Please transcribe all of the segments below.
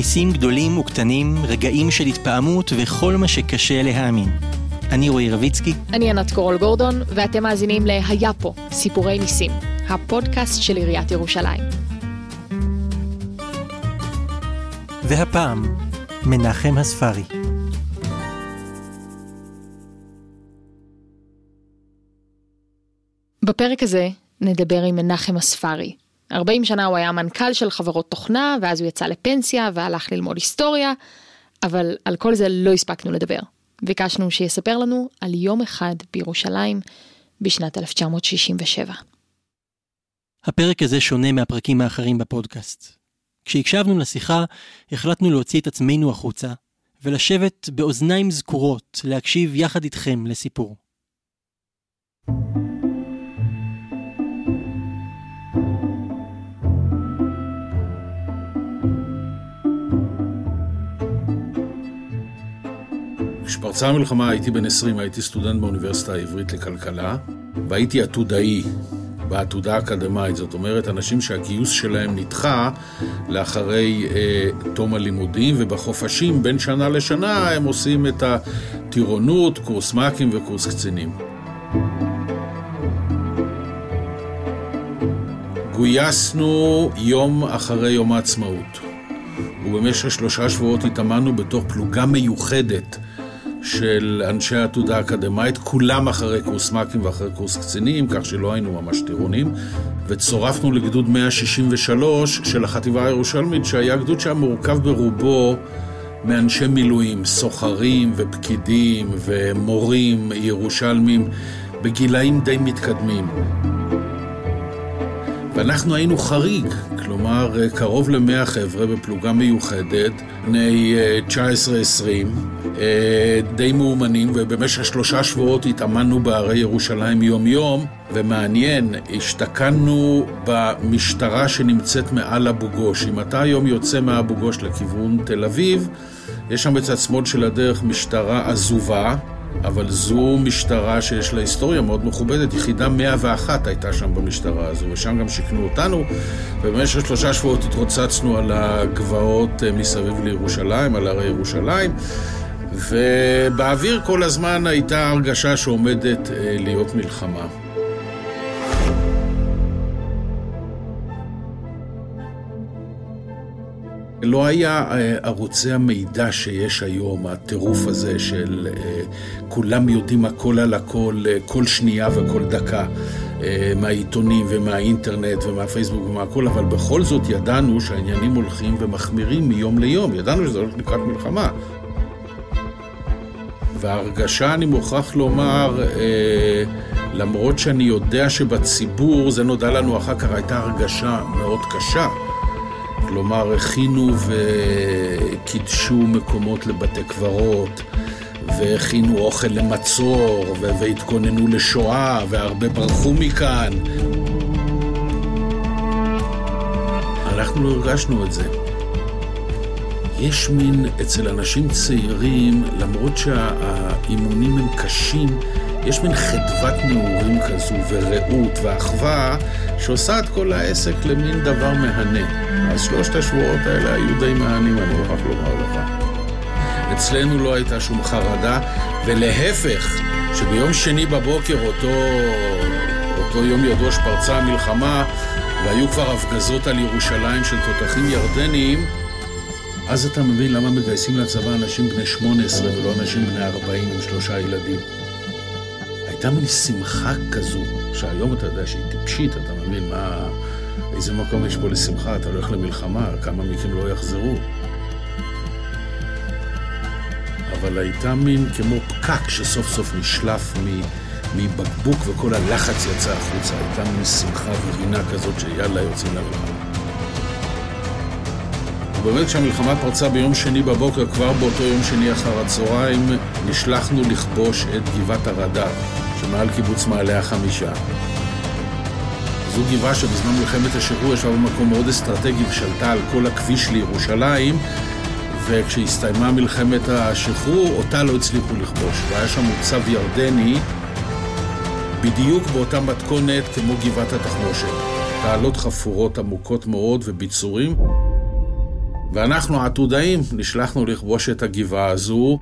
ניסים גדולים וקטנים, רגעים של התפעמות וכל מה שקשה להאמין. אני רועי רביצקי. אני ענת קורול גורדון, ואתם מאזינים ל"היה פה, סיפורי ניסים", הפודקאסט של עיריית ירושלים. והפעם, מנחם הספרי. בפרק הזה נדבר עם מנחם הספרי. 40 שנה הוא היה מנכ"ל של חברות תוכנה, ואז הוא יצא לפנסיה והלך ללמוד היסטוריה, אבל על כל זה לא הספקנו לדבר. ביקשנו שיספר לנו על יום אחד בירושלים בשנת 1967. הפרק הזה שונה מהפרקים האחרים בפודקאסט. כשהקשבנו לשיחה, החלטנו להוציא את עצמנו החוצה, ולשבת באוזניים זקורות להקשיב יחד איתכם לסיפור. כשפרצה המלחמה הייתי בן 20, הייתי סטודנט באוניברסיטה העברית לכלכלה, והייתי עתודאי בעתודה האקדמית, זאת אומרת, אנשים שהגיוס שלהם נדחה לאחרי אה, תום הלימודים, ובחופשים בין שנה לשנה הם עושים את הטירונות, קורס מ"כים וקורס קצינים. גויסנו יום אחרי יום העצמאות, ובמשך שלושה שבועות התאמנו בתוך פלוגה מיוחדת של אנשי העתודה האקדמית, כולם אחרי קורס מ"כים ואחרי קורס קצינים, כך שלא היינו ממש טירונים, וצורפנו לגדוד 163 של החטיבה הירושלמית, שהיה גדוד שהיה מורכב ברובו מאנשי מילואים, סוחרים ופקידים ומורים ירושלמים בגילאים די מתקדמים. ואנחנו היינו חריג, כלומר קרוב למאה חבר'ה בפלוגה מיוחדת, בני 19-20, אה, די מאומנים, ובמשך שלושה שבועות התאמנו בהרי ירושלים יום-יום, ומעניין, השתכנו במשטרה שנמצאת מעל אבו גוש. אם אתה היום יוצא מאבו גוש לכיוון תל אביב, יש שם בצד שמאל של הדרך משטרה עזובה. אבל זו משטרה שיש לה היסטוריה מאוד מכובדת. יחידה 101 הייתה שם במשטרה הזו, ושם גם שיכנו אותנו, ובמשך שלושה שבועות התרוצצנו על הגבעות אה, מסביב לירושלים, על הרי ירושלים, ובאוויר כל הזמן הייתה הרגשה שעומדת אה, להיות מלחמה. לא היה אה, ערוצי המידע שיש היום, הטירוף הזה של אה, כולם יודעים הכל על הכל, אה, כל שנייה וכל דקה, מהעיתונים ומהאינטרנט ומהפייסבוק ומהכל, אבל בכל זאת ידענו שהעניינים הולכים ומחמירים מיום ליום, ידענו שזה הולך לקראת מלחמה. וההרגשה, אני מוכרח לומר, למרות שאני יודע שבציבור, זה נודע לנו אחר כך, הייתה הרגשה מאוד קשה. כלומר, הכינו וקידשו מקומות לבתי קברות, והכינו אוכל למצור, והתכוננו לשואה, והרבה ברחו מכאן. אנחנו לא הרגשנו את זה. יש מין, אצל אנשים צעירים, למרות שהאימונים הם קשים, יש מין חדוות נעורים כזו, ורעות ואחווה, שעושה את כל העסק למין דבר מהנה. אז שלושת השבועות האלה היו די מהנים, אני מוכרח לומר לך. אצלנו לא הייתה שום חרדה, ולהפך, שביום שני בבוקר, אותו, אותו יום ידוע שפרצה המלחמה, והיו כבר הפגזות על ירושלים של תותחים ירדניים, אז אתה מבין למה מגייסים לצבא אנשים בני 18 ולא אנשים בני 40 עם שלושה ילדים. הייתה מין שמחה כזו, שהיום אתה יודע שהיא טיפשית, אתה מבין מה... איזה מקום יש פה לשמחה? אתה הולך למלחמה, כמה מכם לא יחזרו? אבל הייתה מין כמו פקק שסוף סוף נשלף מבקבוק וכל הלחץ יצא החוצה. הייתה מין שמחה ורינה כזאת שיאללה יוצאים למלחמה. ובאמת כשהמלחמה פרצה ביום שני בבוקר, כבר באותו יום שני אחר הצהריים, נשלחנו לכבוש את גבעת הרד"ר, שמעל קיבוץ מעלה החמישה. זו גבעה שבזמן מלחמת השחרור ישבה במקום מאוד אסטרטגי ושלטה על כל הכביש לירושלים וכשהסתיימה מלחמת השחרור אותה לא הצליחו לכבוש והיה שם מוצב ירדני בדיוק באותה מתכונת כמו גבעת התחמושת תעלות חפורות עמוקות מאוד וביצורים ואנחנו העתודאים נשלחנו לכבוש את הגבעה הזו.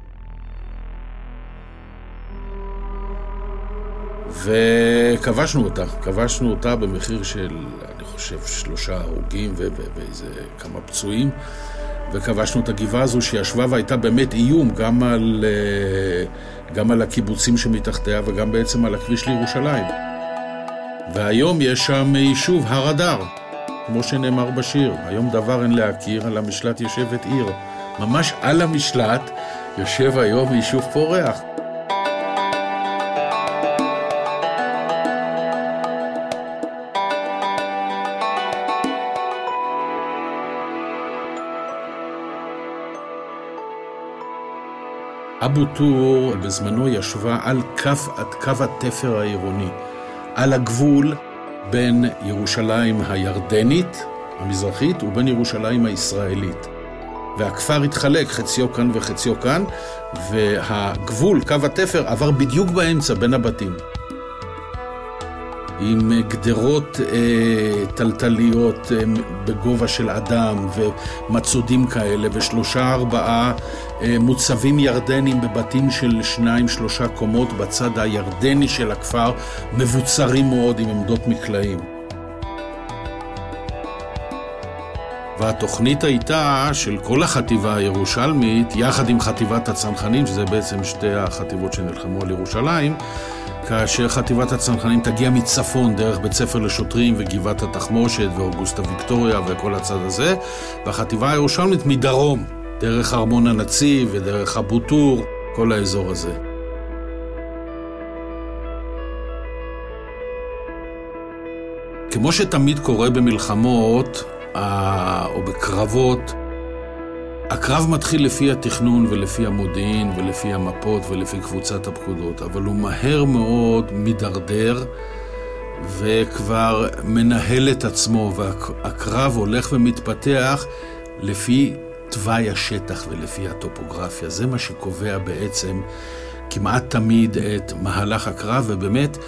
וכבשנו אותה, כבשנו אותה במחיר של, אני חושב, שלושה הרוגים ואיזה כמה פצועים, וכבשנו את הגבעה הזו שישבה והייתה באמת איום גם על, אה, גם על הקיבוצים שמתחתיה וגם בעצם על הכביש לירושלים. והיום יש שם יישוב, הר אדר, כמו שנאמר בשיר, היום דבר אין להכיר, על המשלט יושבת עיר. ממש על המשלט יושב היום יישוב פורח. אבו טור בזמנו ישבה על כף, קו התפר העירוני, על הגבול בין ירושלים הירדנית, המזרחית, ובין ירושלים הישראלית. והכפר התחלק, חציו כאן וחציו כאן, והגבול, קו התפר, עבר בדיוק באמצע בין הבתים. עם גדרות אה, טלטליות אה, בגובה של אדם ומצודים כאלה ושלושה ארבעה אה, מוצבים ירדנים בבתים של שניים שלושה קומות בצד הירדני של הכפר מבוצרים מאוד עם עמדות מקלעים. והתוכנית הייתה של כל החטיבה הירושלמית, יחד עם חטיבת הצנחנים, שזה בעצם שתי החטיבות שנלחמו על ירושלים, כאשר חטיבת הצנחנים תגיע מצפון דרך בית ספר לשוטרים וגבעת התחמושת ואוגוסטה ויקטוריה וכל הצד הזה, והחטיבה הירושלמית מדרום, דרך ארמון הנציב ודרך אבו טור, כל האזור הזה. כמו שתמיד קורה במלחמות או בקרבות, הקרב מתחיל לפי התכנון ולפי המודיעין ולפי המפות ולפי קבוצת הפקודות, אבל הוא מהר מאוד מידרדר וכבר מנהל את עצמו, והקרב הולך ומתפתח לפי תוואי השטח ולפי הטופוגרפיה. זה מה שקובע בעצם כמעט תמיד את מהלך הקרב, ובאמת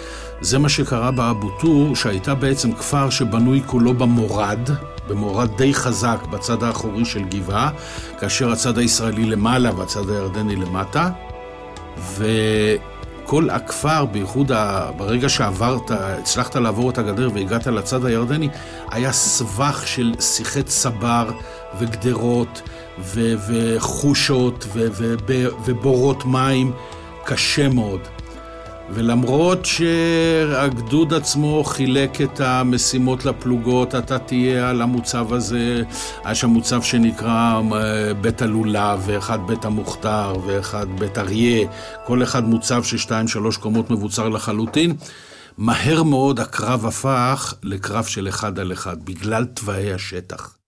זה מה שקרה באבו טור, שהייתה בעצם כפר שבנוי כולו במורד, במורד די חזק בצד האחורי של גבעה, כאשר הצד הישראלי למעלה והצד הירדני למטה. וכל הכפר, בייחוד ברגע שעברת, הצלחת לעבור את הגדר והגעת לצד הירדני, היה סבך של שיחי צבר וגדרות ו- וחושות ו- ו- ובורות מים. קשה מאוד. ולמרות שהגדוד עצמו חילק את המשימות לפלוגות, אתה תהיה על המוצב הזה, היה שם מוצב שנקרא אה, בית הלולב, ואחד בית המוכתר, ואחד בית אריה, כל אחד מוצב של שתיים שלוש קומות מבוצר לחלוטין. מהר מאוד הקרב הפך לקרב של אחד על אחד, בגלל תוואי השטח.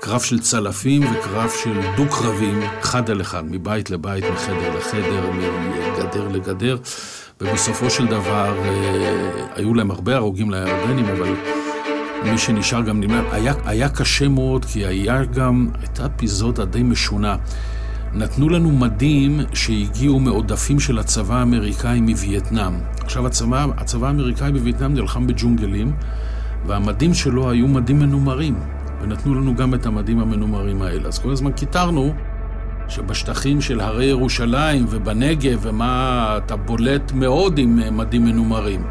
קרב של צלפים וקרב של דו-קרבים, אחד על אחד, מבית לבית, מחדר לחדר, מגדר לגדר, ובסופו של דבר אה, היו להם הרבה הרוגים לירדנים, אבל מי שנשאר גם נמנע. היה, היה קשה מאוד, כי היה גם, הייתה אפיזודה די משונה. נתנו לנו מדים שהגיעו מעודפים של הצבא האמריקאי מווייטנאם. עכשיו, הצבא, הצבא האמריקאי בווייטנאם נלחם בג'ונגלים, והמדים שלו היו מדים מנומרים. ונתנו לנו גם את המדים המנומרים האלה. אז כל הזמן קיטרנו שבשטחים של הרי ירושלים ובנגב, ומה, אתה בולט מאוד עם אה, מדים מנומרים.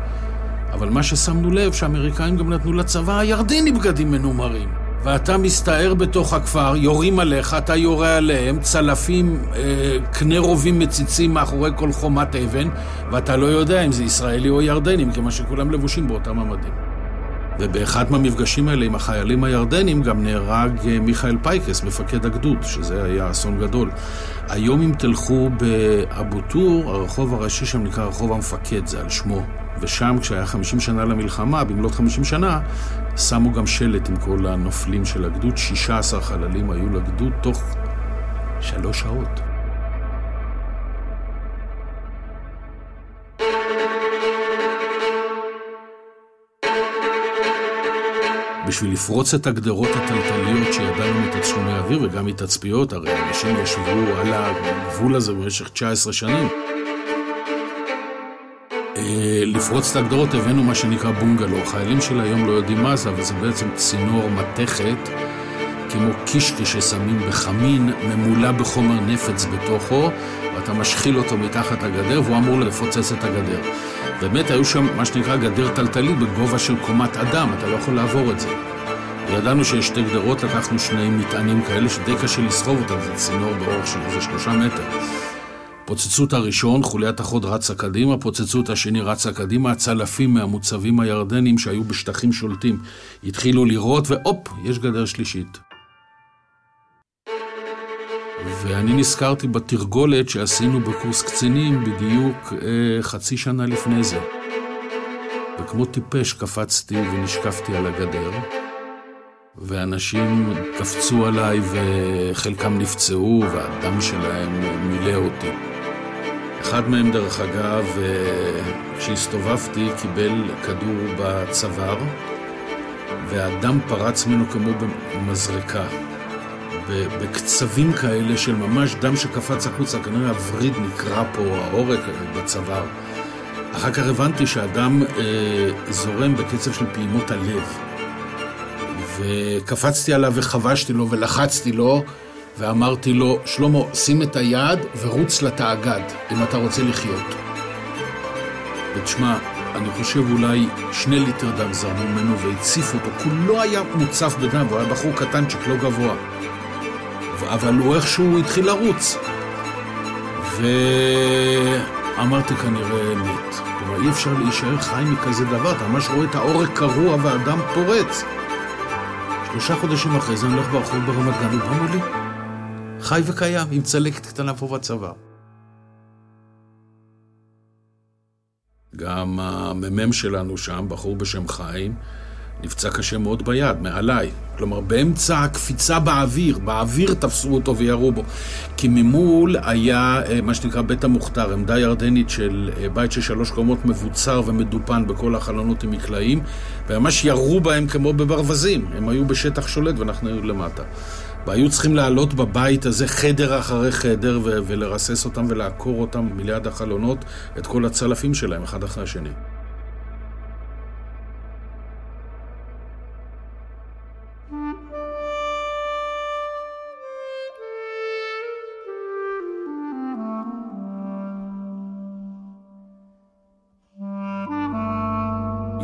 אבל מה ששמנו לב, שהאמריקאים גם נתנו לצבא הירדני בגדים מנומרים. ואתה מסתער בתוך הכפר, יורים עליך, אתה יורה עליהם, צלפים, אה, קנה רובים מציצים מאחורי כל חומת אבן, ואתה לא יודע אם זה ישראלי או ירדני, מכיוון שכולם לבושים באותם המדים. ובאחד מהמפגשים האלה עם החיילים הירדנים גם נהרג אה, מיכאל פייקס, מפקד הגדוד, שזה היה אסון גדול. היום אם תלכו באבו טור, הרחוב הראשי שם נקרא רחוב המפקד, זה על שמו. ושם כשהיה 50 שנה למלחמה, במלאת 50 שנה, שמו גם שלט עם כל הנופלים של הגדוד, 16 חללים היו לגדוד תוך שלוש שעות. בשביל לפרוץ את הגדרות הטלטליות שידענו מתצלומי האוויר וגם מתצפיות, הרי אנשים ישבו על הגבול הזה במשך 19 שנים. אה, לפרוץ את הגדרות הבאנו מה שנקרא בונגלו. חיילים של היום לא יודעים מה זה, אבל זה בעצם צינור מתכת כמו קישקע ששמים בחמין, ממולא בחומר נפץ בתוכו, ואתה משחיל אותו מתחת לגדר, והוא אמור לפוצץ את הגדר. באמת היו שם מה שנקרא גדר טלטלי בגובה של קומת אדם, אתה לא יכול לעבור את זה. וידענו שיש שתי גדרות, לקחנו שני מטענים כאלה שדי קשה לסחוב אותם, זה צינור באורך של איזה שלושה מטר. פוצצו את הראשון, חוליית החוד רצה קדימה, פוצצו את השני רצה קדימה, הצלפים מהמוצבים הירדנים שהיו בשטחים שולטים התחילו לירות, והופ, יש גדר שלישית. ואני נזכרתי בתרגולת שעשינו בקורס קצינים בדיוק אה, חצי שנה לפני זה. וכמו טיפש קפצתי ונשקפתי על הגדר, ואנשים קפצו עליי וחלקם נפצעו והדם שלהם מילא אותי. אחד מהם, דרך אגב, אה, כשהסתובבתי, קיבל כדור בצוואר, והדם פרץ ממנו כמו במזרקה. בקצבים כאלה של ממש דם שקפץ החוצה, כנראה הווריד נקרע פה, העורק בצוואר. אחר כך הבנתי שהדם אה, זורם בקצב של פעימות הלב. וקפצתי עליו וחבשתי לו ולחצתי לו, ואמרתי לו, שלמה, שים את היד ורוץ לתאגד, אם אתה רוצה לחיות. ותשמע, אני חושב אולי שני ליטר דם זרמו ממנו והציף אותו, כולו היה מוצף בדם, והוא היה בחור קטנצ'יק, לא גבוה. אבל הוא איכשהו התחיל לרוץ. ואמרתי כנראה מת. כלומר, אי אפשר להישאר חי מכזה דבר, אתה ממש רואה את העורק קרוע והדם פורץ. שלושה חודשים אחרי זה אני הולך ברחוב ברמת גן, הוא מולי. חי וקיים, עם צלקת קטנה פה בצבא. גם המ"מ שלנו שם, בחור בשם חיים, נפצע קשה מאוד ביד, מעליי. כלומר, באמצע הקפיצה באוויר, באוויר תפסו אותו וירו בו. כי ממול היה אה, מה שנקרא בית המוכתר, עמדה ירדנית של אה, בית של שלוש קומות מבוצר ומדופן בכל החלונות עם מקלעים, וממש ירו בהם כמו בברווזים. הם היו בשטח שולט ואנחנו היו למטה. והיו צריכים לעלות בבית הזה חדר אחרי חדר ולרסס אותם ולעקור אותם מליד החלונות, את כל הצלפים שלהם, אחד אחרי השני.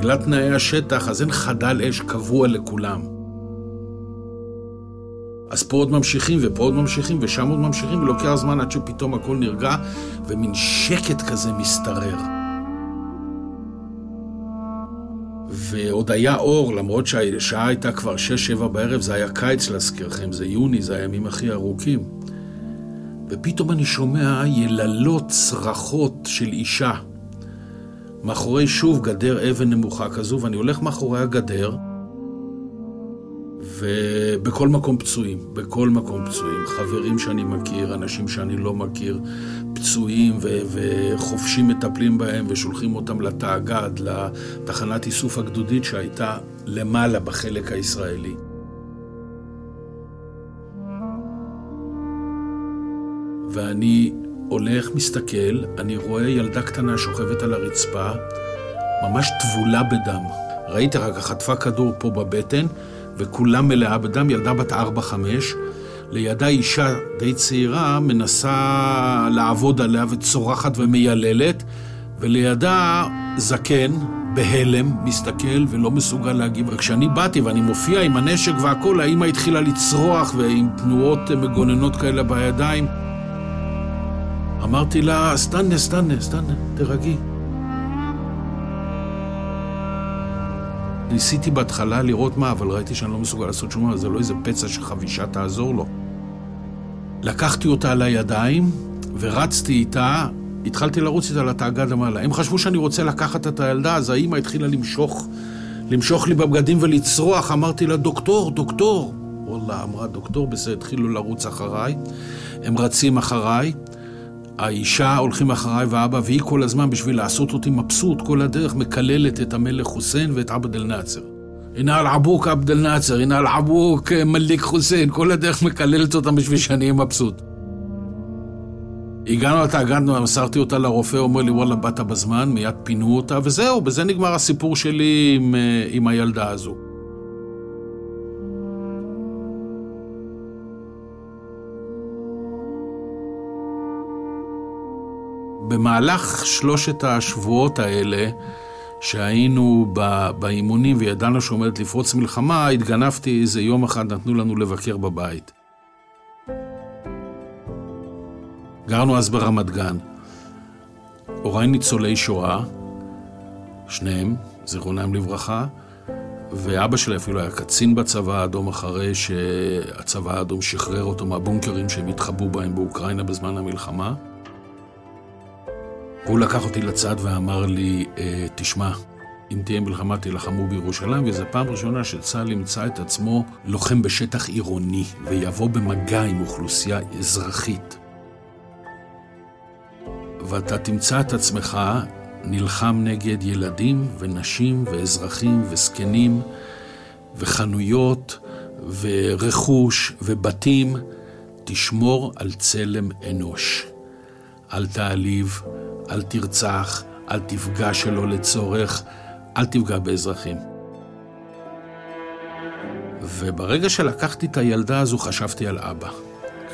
בגלל תנאי השטח, אז אין חדל אש קבוע לכולם. אז פה עוד ממשיכים, ופה עוד ממשיכים, ושם עוד ממשיכים, ולוקח זמן עד שפתאום הכל נרגע, ומין שקט כזה משתרר. ועוד היה אור, למרות שהשעה הייתה כבר 6-7 בערב, זה היה קיץ להזכירכם, זה יוני, זה הימים הכי ארוכים. ופתאום אני שומע יללות צרחות של אישה. מאחורי שוב גדר אבן נמוכה כזו, ואני הולך מאחורי הגדר, ובכל מקום פצועים, בכל מקום פצועים. חברים שאני מכיר, אנשים שאני לא מכיר, פצועים ו- וחופשים מטפלים בהם ושולחים אותם לתאגד, לתחנת איסוף הגדודית שהייתה למעלה בחלק הישראלי. ואני הולך, מסתכל, אני רואה ילדה קטנה שוכבת על הרצפה, ממש טבולה בדם. ראיתי רק, חטפה כדור פה בבטן, וכולה מלאה בדם, ילדה בת 4-5. לידה אישה די צעירה מנסה לעבוד עליה וצורחת ומייללת, ולידה זקן, בהלם, מסתכל ולא מסוגל להגיב. וכשאני באתי ואני מופיע עם הנשק והכול, האמא התחילה לצרוח ועם תנועות מגוננות כאלה בידיים. אמרתי לה, סטנה, סטנה, סטנה, תרגי. ניסיתי בהתחלה לראות מה, אבל ראיתי שאני לא מסוגל לעשות שום דבר, זה לא איזה פצע שחבישה תעזור לו. לקחתי אותה על הידיים ורצתי איתה, התחלתי לרוץ איתה לתאגד למעלה. הם חשבו שאני רוצה לקחת את הילדה, אז האימא התחילה למשוך, למשוך לי בבגדים ולצרוח. אמרתי לה, דוקטור, דוקטור. וואלה, אמרה, דוקטור, בסדר, התחילו לרוץ אחריי. הם רצים אחריי. האישה הולכים אחריי ואבא, והיא כל הזמן, בשביל לעשות אותי מבסוט, כל הדרך מקללת את המלך חוסיין ואת עבד אל-נאצר. הנה על עבוק עבד אל-נאצר, הנה על עבוק אה, מליק חוסיין, כל הדרך מקללת אותם בשביל שאני אהיה מבסוט. הגענו לתא, הגענו, מסרתי אותה לרופא, הוא אומר לי, וואלה, באת בזמן, מיד פינו אותה, וזהו, בזה נגמר הסיפור שלי עם, אה, עם הילדה הזו. במהלך שלושת השבועות האלה, שהיינו באימונים וידענו שעומדת לפרוץ מלחמה, התגנבתי איזה יום אחד, נתנו לנו לבקר בבית. גרנו אז ברמת גן. הוריי ניצולי שואה, שניהם, זיכרונם לברכה, ואבא שלי אפילו היה קצין בצבא האדום אחרי שהצבא האדום שחרר אותו מהבונקרים שהם התחבאו בהם באוקראינה בזמן המלחמה. והוא לקח אותי לצד ואמר לי, אה, תשמע, אם תהיה מלחמה תילחמו בירושלים, וזו פעם ראשונה שצה"ל ימצא את עצמו לוחם בשטח עירוני, ויבוא במגע עם אוכלוסייה אזרחית. ואתה תמצא את עצמך נלחם נגד ילדים ונשים ואזרחים וזקנים וחנויות ורכוש ובתים. תשמור על צלם אנוש. אל תעליב, אל תרצח, אל תפגע שלא לצורך, אל תפגע באזרחים. וברגע שלקחתי את הילדה הזו חשבתי על אבא.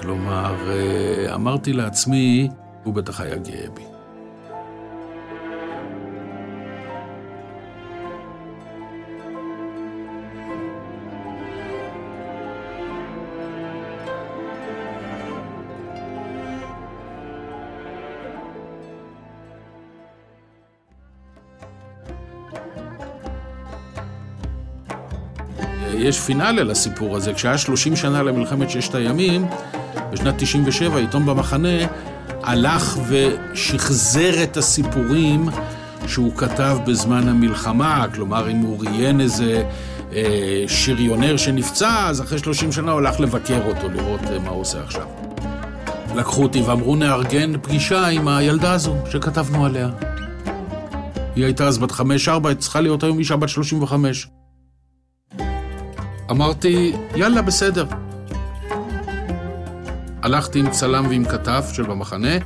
כלומר, אה, אמרתי לעצמי, הוא בטח היה גאה בי. יש פינאלה לסיפור הזה. כשהיה 30 שנה למלחמת ששת הימים, בשנת 97, עיתון במחנה הלך ושחזר את הסיפורים שהוא כתב בזמן המלחמה. כלומר, אם הוא ראיין איזה אה, שריונר שנפצע, אז אחרי 30 שנה הוא הלך לבקר אותו, לראות אה, מה הוא עושה עכשיו. לקחו אותי ואמרו, נארגן פגישה עם הילדה הזו שכתבנו עליה. היא הייתה אז בת חמש-ארבע, צריכה להיות היום אישה בת שלושים וחמש. אמרתי, יאללה, בסדר. הלכתי עם צלם ועם כתב של במחנה.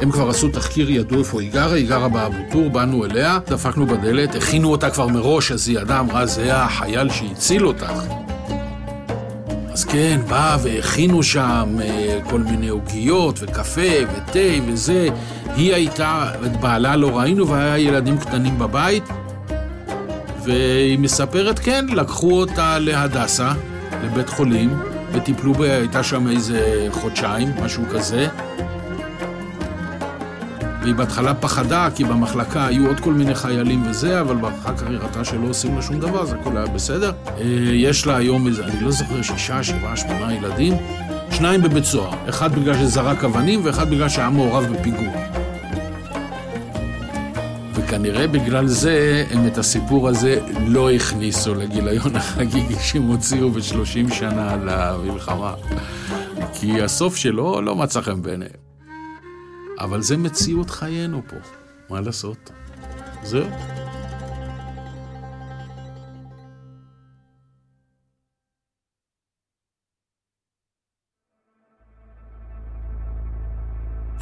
הם כבר עשו תחקיר, ידעו איפה היא גרה, היא גרה באבו טור, באנו אליה, דפקנו בדלת, הכינו אותה כבר מראש, אז היא ידעה, אמרה, זה החייל שהציל אותך. אז כן, בא והכינו שם אה, כל מיני עוגיות וקפה ותה וזה. היא הייתה, את בעלה לא ראינו והיה ילדים קטנים בבית. והיא מספרת, כן, לקחו אותה להדסה, לבית חולים, וטיפלו בה, הייתה שם איזה חודשיים, משהו כזה. והיא בהתחלה פחדה, כי במחלקה היו עוד כל מיני חיילים וזה, אבל אחר כך היא ראתה שלא עושים לה שום דבר, אז הכל היה בסדר. אה, יש לה היום איזה, אני לא זוכר, שישה, שבעה, שמונה ילדים, שניים בבית סוהר. אחד בגלל שזרק אבנים, ואחד בגלל שהיה מעורב בפיגור. וכנראה בגלל זה הם את הסיפור הזה לא הכניסו לגיליון החגיגי שהם הוציאו ב-30 שנה למלחמה. כי הסוף שלו לא מצא חן בעיניהם. אבל זה מציאות חיינו פה, מה לעשות? זהו.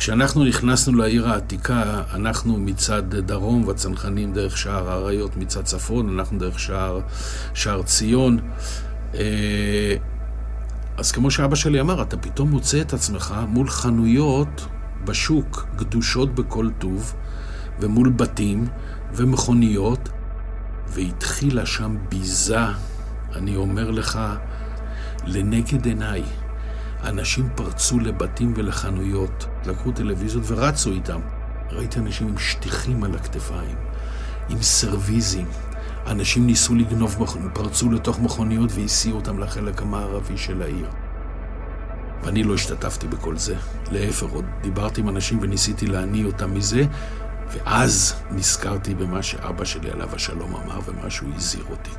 כשאנחנו נכנסנו לעיר העתיקה, אנחנו מצד דרום והצנחנים דרך שער האריות מצד צפון, אנחנו דרך שער, שער ציון. אה, אז כמו שאבא שלי אמר, אתה פתאום מוצא את עצמך מול חנויות בשוק, גדושות בכל טוב, ומול בתים ומכוניות, והתחילה שם ביזה, אני אומר לך, לנגד עיניי. אנשים פרצו לבתים ולחנויות, לקחו טלוויזיות ורצו איתם. ראיתי אנשים עם שטיחים על הכתפיים, עם סרוויזים. אנשים ניסו לגנוב, פרצו לתוך מכוניות והסיעו אותם לחלק המערבי של העיר. ואני לא השתתפתי בכל זה. להפך, עוד דיברתי עם אנשים וניסיתי להניא אותם מזה, ואז נזכרתי במה שאבא שלי עליו השלום אמר ומה שהוא הזהיר אותי.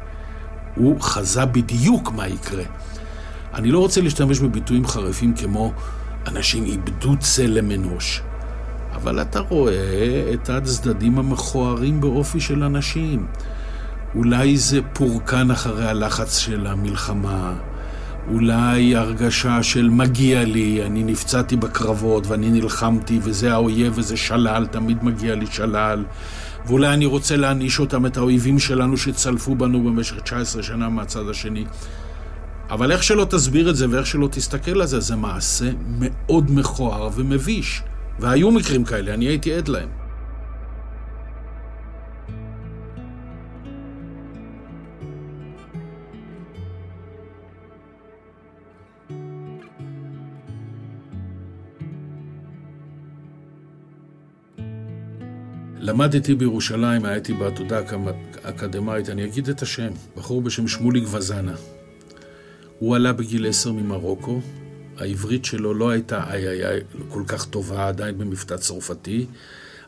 הוא חזה בדיוק מה יקרה. אני לא רוצה להשתמש בביטויים חריפים כמו אנשים איבדו צלם אנוש, אבל אתה רואה את הצדדים המכוערים באופי של אנשים. אולי זה פורקן אחרי הלחץ של המלחמה, אולי הרגשה של מגיע לי, אני נפצעתי בקרבות ואני נלחמתי וזה האויב וזה שלל, תמיד מגיע לי שלל. ואולי אני רוצה להעניש אותם, את האויבים שלנו שצלפו בנו במשך 19 שנה מהצד השני. אבל איך שלא תסביר את זה ואיך שלא תסתכל על זה, זה מעשה מאוד מכוער ומביש. והיו מקרים כאלה, אני הייתי עד להם. למדתי בירושלים, הייתי בעתודה האקדמית, אני אגיד את השם, בחור בשם שמוליק וזנה. הוא עלה בגיל עשר ממרוקו, העברית שלו לא הייתה איי איי איי כל כך טובה עדיין במבטא צרפתי,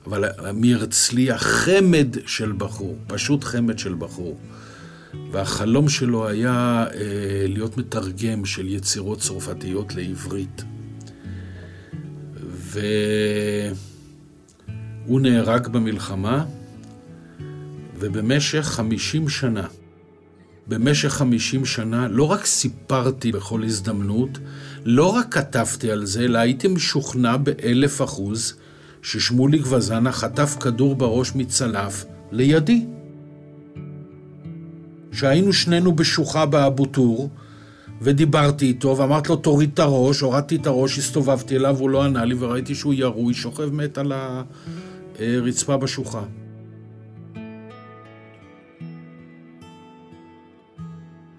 אבל מהרצליה חמד של בחור, פשוט חמד של בחור. והחלום שלו היה אה, להיות מתרגם של יצירות צרפתיות לעברית. ו... הוא נהרג במלחמה, ובמשך חמישים שנה, במשך חמישים שנה, לא רק סיפרתי בכל הזדמנות, לא רק כתבתי על זה, אלא הייתי משוכנע באלף אחוז ששמוליק וזנה חטף כדור בראש מצלף לידי. שהיינו שנינו בשוחה באבו טור, ודיברתי איתו, ואמרתי לו, תוריד את הראש, הורדתי את הראש, הסתובבתי אליו, הוא לא ענה לי, וראיתי שהוא ירוי, שוכב מת על ה... אה, רצפה בשוחה.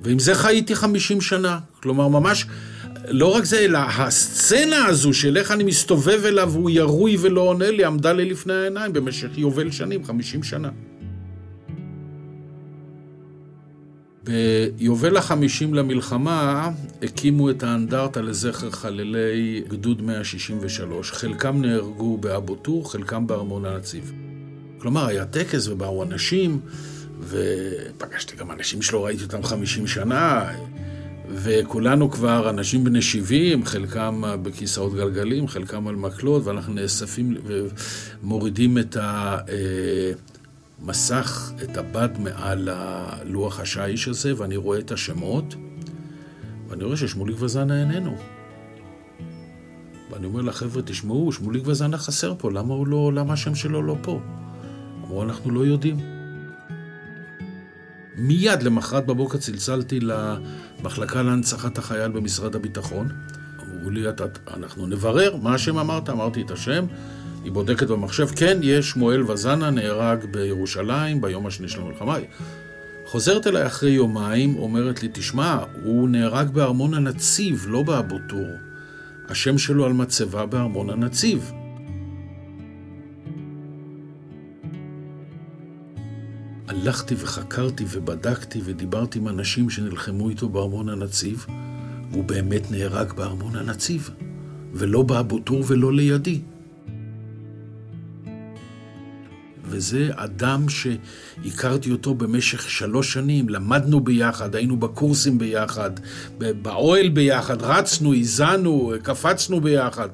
ועם זה חייתי 50 שנה. כלומר, ממש, לא רק זה, אלא הסצנה הזו של איך אני מסתובב אליו והוא ירוי ולא עונה לי, עמדה לי לפני העיניים במשך יובל שנים, 50 שנה. ביובל החמישים למלחמה הקימו את האנדרטה לזכר חללי גדוד 163. חלקם נהרגו באבו טור, חלקם בארמון הנציב. כלומר, היה טקס ובאו אנשים, ופגשתי גם אנשים שלא ראיתי אותם 50 שנה, וכולנו כבר אנשים בני 70, חלקם בכיסאות גלגלים, חלקם על מקלות, ואנחנו נאספים ומורידים את ה... אה, את הבד מעל הלוח השיש הזה, ואני רואה את השמות, ואני רואה ששמוליק וזנה איננו. ואני אומר לחבר'ה, תשמעו, שמוליק וזנה חסר פה, למה לא, למה השם שלו לא פה? אמרו, אנחנו לא יודעים. מיד למחרת בבוקר צלצלתי למחלקה להנצחת החייל במשרד הביטחון. אמרו לי, אנחנו נברר, מה השם אמרת? אמרתי את השם. היא בודקת במחשב, כן, יש שמואל וזנה נהרג בירושלים ביום השני של המלחמה. חוזרת אליי אחרי יומיים, אומרת לי, תשמע, הוא נהרג בארמון הנציב, לא באבו טור. השם שלו על מצבה בארמון הנציב. הלכתי וחקרתי ובדקתי ודיברתי עם אנשים שנלחמו איתו בארמון הנציב, והוא באמת נהרג בארמון הנציב, ולא באבו טור ולא לידי. וזה אדם שהכרתי אותו במשך שלוש שנים, למדנו ביחד, היינו בקורסים ביחד, באוהל ביחד, רצנו, הזענו, קפצנו ביחד.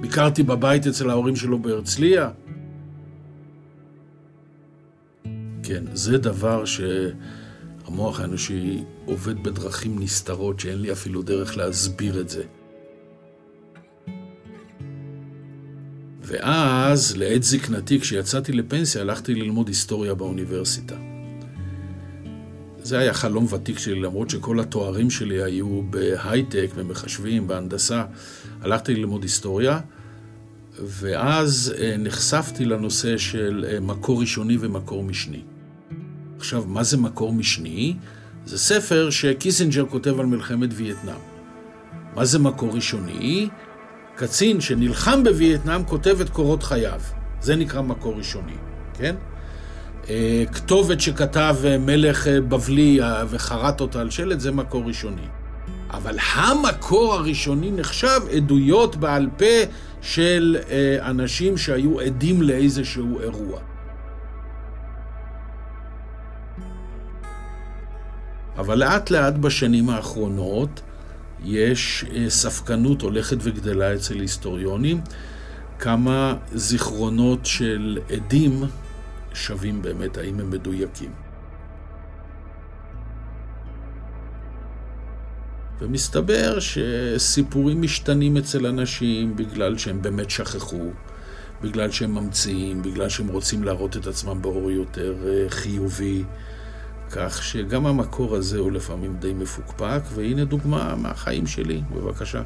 ביקרתי בבית אצל ההורים שלו בהרצליה. כן, זה דבר שהמוח האנושי עובד בדרכים נסתרות שאין לי אפילו דרך להסביר את זה. ואז, לעת זקנתי, כשיצאתי לפנסיה, הלכתי ללמוד היסטוריה באוניברסיטה. זה היה חלום ותיק שלי, למרות שכל התוארים שלי היו בהייטק, במחשבים, בהנדסה. הלכתי ללמוד היסטוריה, ואז אה, נחשפתי לנושא של אה, מקור ראשוני ומקור משני. עכשיו, מה זה מקור משני? זה ספר שקיסינג'ר כותב על מלחמת וייטנאם. מה זה מקור ראשוני? קצין שנלחם בווייטנאם כותב את קורות חייו. זה נקרא מקור ראשוני, כן? אה, כתובת שכתב אה, מלך אה, בבלי וחרט אותה על שלט, זה מקור ראשוני. אבל המקור הראשוני נחשב עדויות בעל פה של אנשים שהיו עדים לאיזשהו אירוע. אבל לאט לאט בשנים האחרונות יש אה, ספקנות הולכת וגדלה אצל היסטוריונים, כמה זיכרונות של עדים שווים באמת, האם הם מדויקים. ומסתבר שסיפורים משתנים אצל אנשים בגלל שהם באמת שכחו, בגלל שהם ממציאים, בגלל שהם רוצים להראות את עצמם באור יותר אה, חיובי. כך שגם המקור הזה הוא לפעמים די מפוקפק, והנה דוגמה מהחיים שלי, בבקשה.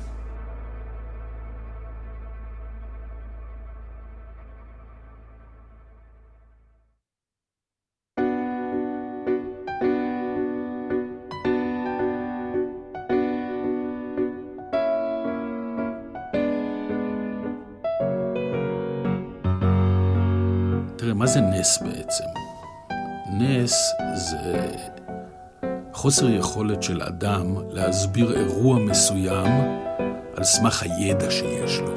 מה זה נס בעצם? נס זה חוסר יכולת של אדם להסביר אירוע מסוים על סמך הידע שיש לו.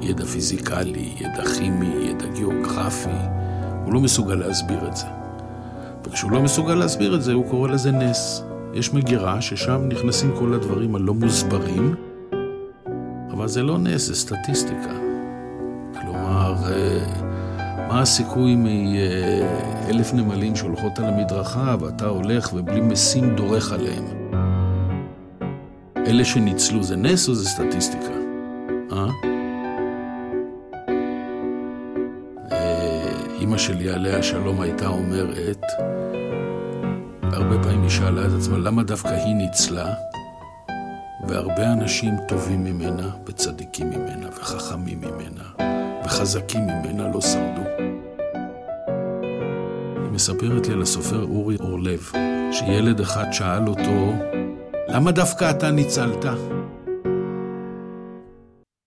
ידע פיזיקלי, ידע כימי, ידע גיאוגרפי, הוא לא מסוגל להסביר את זה. וכשהוא לא מסוגל להסביר את זה, הוא קורא לזה נס. יש מגירה ששם נכנסים כל הדברים הלא מוסברים, אבל זה לא נס, זה סטטיסטיקה. כלומר, אה, מה הסיכוי מאלף נמלים שהולכות על המדרכה ואתה הולך ובלי משים דורך עליהם? אלה שניצלו זה נס או זה סטטיסטיקה? אה? אימא שלי עליה השלום הייתה אומרת, הרבה פעמים היא שאלה את עצמה למה דווקא היא ניצלה, והרבה אנשים טובים ממנה, וצדיקים ממנה, וחכמים ממנה, וחזקים ממנה לא שרדו. מספרת לי על הסופר אורי אורלב, שילד אחד שאל אותו, למה דווקא אתה ניצלת?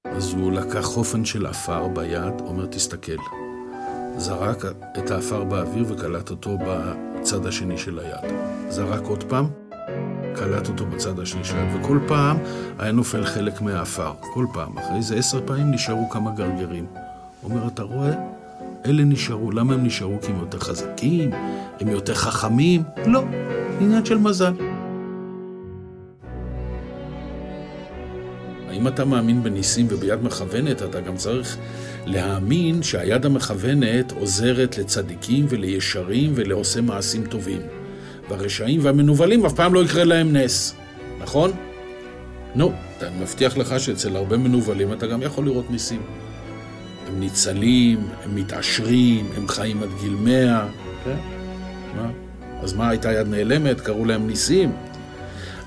אז הוא לקח חופן של עפר ביד, אומר, תסתכל. זרק את העפר באוויר וקלט אותו בצד השני של היד. זרק עוד פעם, קלט אותו בצד השני של היד, וכל פעם היה נופל חלק מהעפר. כל פעם. אחרי זה עשר פעמים נשארו כמה גרגרים. אומר, אתה רואה? אלה נשארו. למה הם נשארו? כי הם יותר חזקים? הם יותר חכמים? לא, עניין של מזל. אם אתה מאמין בניסים וביד מכוונת, אתה גם צריך להאמין שהיד המכוונת עוזרת לצדיקים ולישרים ולעושי מעשים טובים. והרשעים והמנוולים אף פעם לא יקרה להם נס, נכון? נו, אני מבטיח לך שאצל הרבה מנוולים אתה גם יכול לראות ניסים. הם ניצלים, הם מתעשרים, הם חיים עד גיל מאה. כן? מה? אז מה, הייתה יד נעלמת? קראו להם ניסים?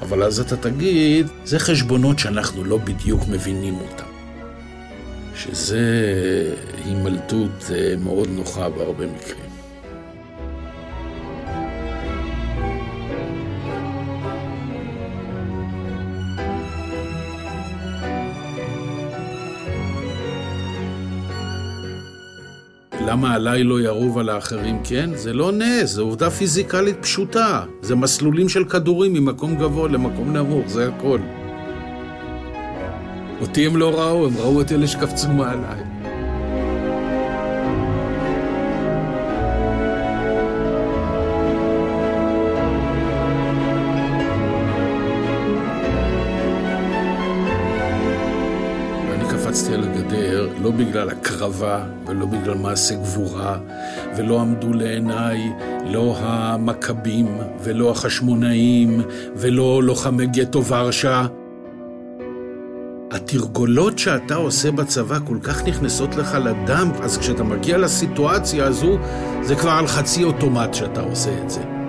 אבל אז אתה תגיד, זה חשבונות שאנחנו לא בדיוק מבינים אותם. שזה הימלטות אה, מאוד נוחה בהרבה מקרים. למה עליי לא ירוב על האחרים כן? זה לא נס, זו עובדה פיזיקלית פשוטה. זה מסלולים של כדורים ממקום גבוה למקום נמוך, זה הכל. אותי הם לא ראו, הם ראו את אלה שקפצו מעליי. לא בגלל הקרבה ולא בגלל מעשה גבורה, ולא עמדו לעיניי לא המכבים ולא החשמונאים ולא לוחמי גטו ורשה. התרגולות שאתה עושה בצבא כל כך נכנסות לך לדם, אז כשאתה מגיע לסיטואציה הזו, זה כבר על חצי אוטומט שאתה עושה את זה.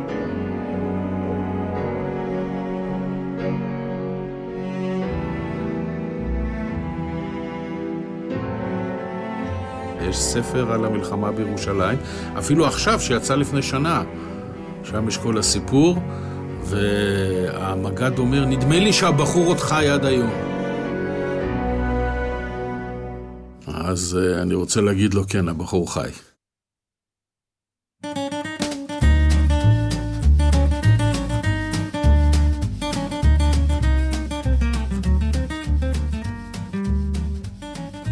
יש ספר על המלחמה בירושלים, אפילו עכשיו, שיצא לפני שנה. שם יש כל הסיפור, והמג"ד אומר, נדמה לי שהבחור עוד חי עד היום. אז אה, אני רוצה להגיד לו, כן, הבחור חי.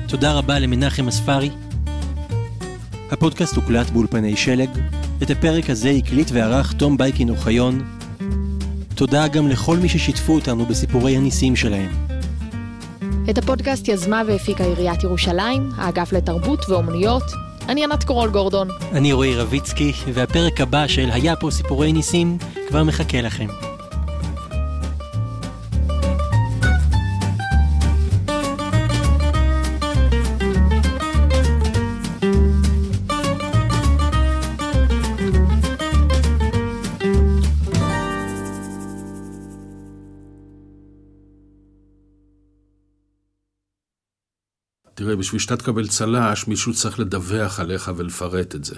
תודה רבה למנחם הספרי, הפודקאסט הוקלט באולפני שלג, את הפרק הזה הקליט וערך תום בייקין אוחיון. תודה גם לכל מי ששיתפו אותנו בסיפורי הניסים שלהם. את הפודקאסט יזמה והפיקה עיריית ירושלים, האגף לתרבות ואומנויות. אני ענת קורול גורדון. אני רועי רביצקי, והפרק הבא של היה פה סיפורי ניסים כבר מחכה לכם. תראה, בשביל שאתה תקבל צל"ש, מישהו צריך לדווח עליך ולפרט את זה.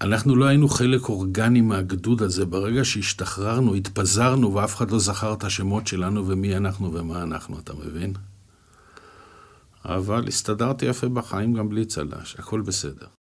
אנחנו לא היינו חלק אורגני מהגדוד הזה. ברגע שהשתחררנו, התפזרנו, ואף אחד לא זכר את השמות שלנו ומי אנחנו ומה אנחנו, אתה מבין? אבל הסתדרתי יפה בחיים גם בלי צל"ש, הכל בסדר.